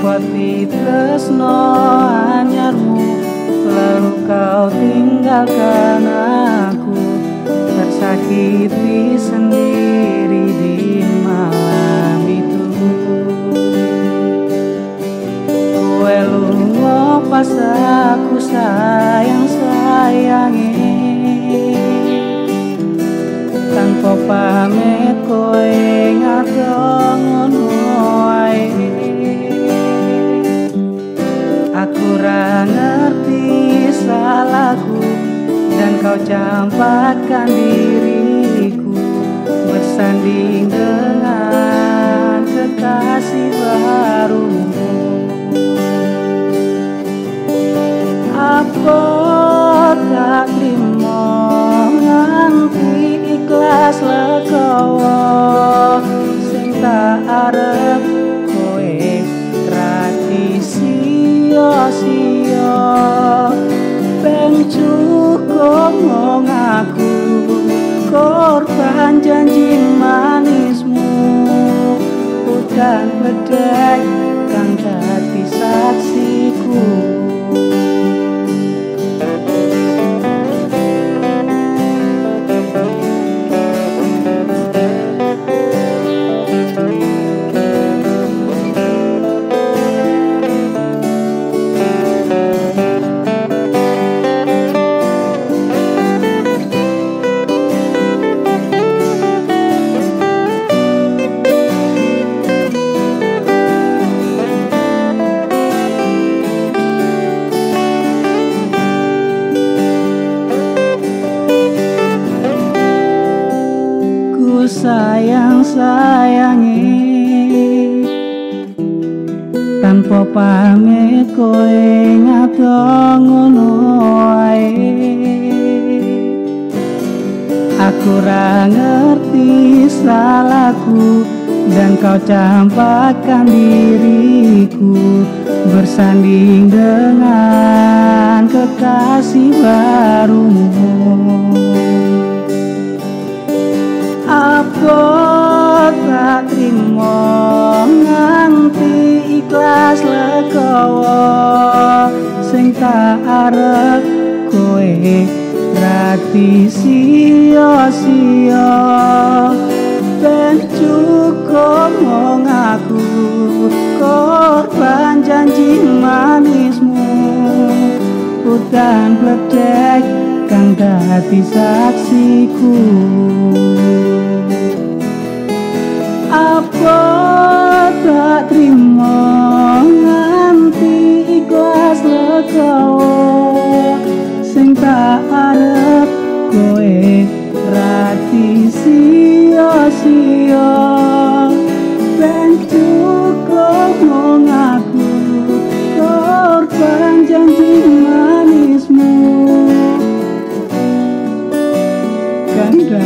tresno anyarmu Lalu kau tinggalkan aku. Tersakiti sendiri di malam itu. Kue lungo pas aku sayang-sayangi. Tanpa pamit kowe ngadong kau campakkan diriku bersanding dengan kekasih barumu tak terima nganti ikhlas legowo? Sing tak arep kowe tradisi sia-sia ngomong aku Korban janji manismu. Hutan bedek kang dati saksiku sayang-sayangi. Tanpa pamit kowe ngato ngono aku ra ngerti salahku dan kau campakkan diriku bersanding dengan kekasih barumu arep kowe rati sia-sia. Ben cukup aku korban janji manismu. Hutan pledek kang dadi saksiku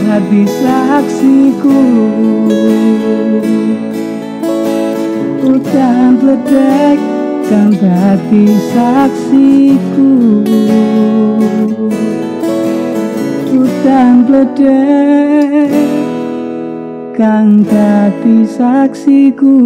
dadi saksiku. Hutan bledek kang dadi saksiku. Hutan bledek kang dadi saksiku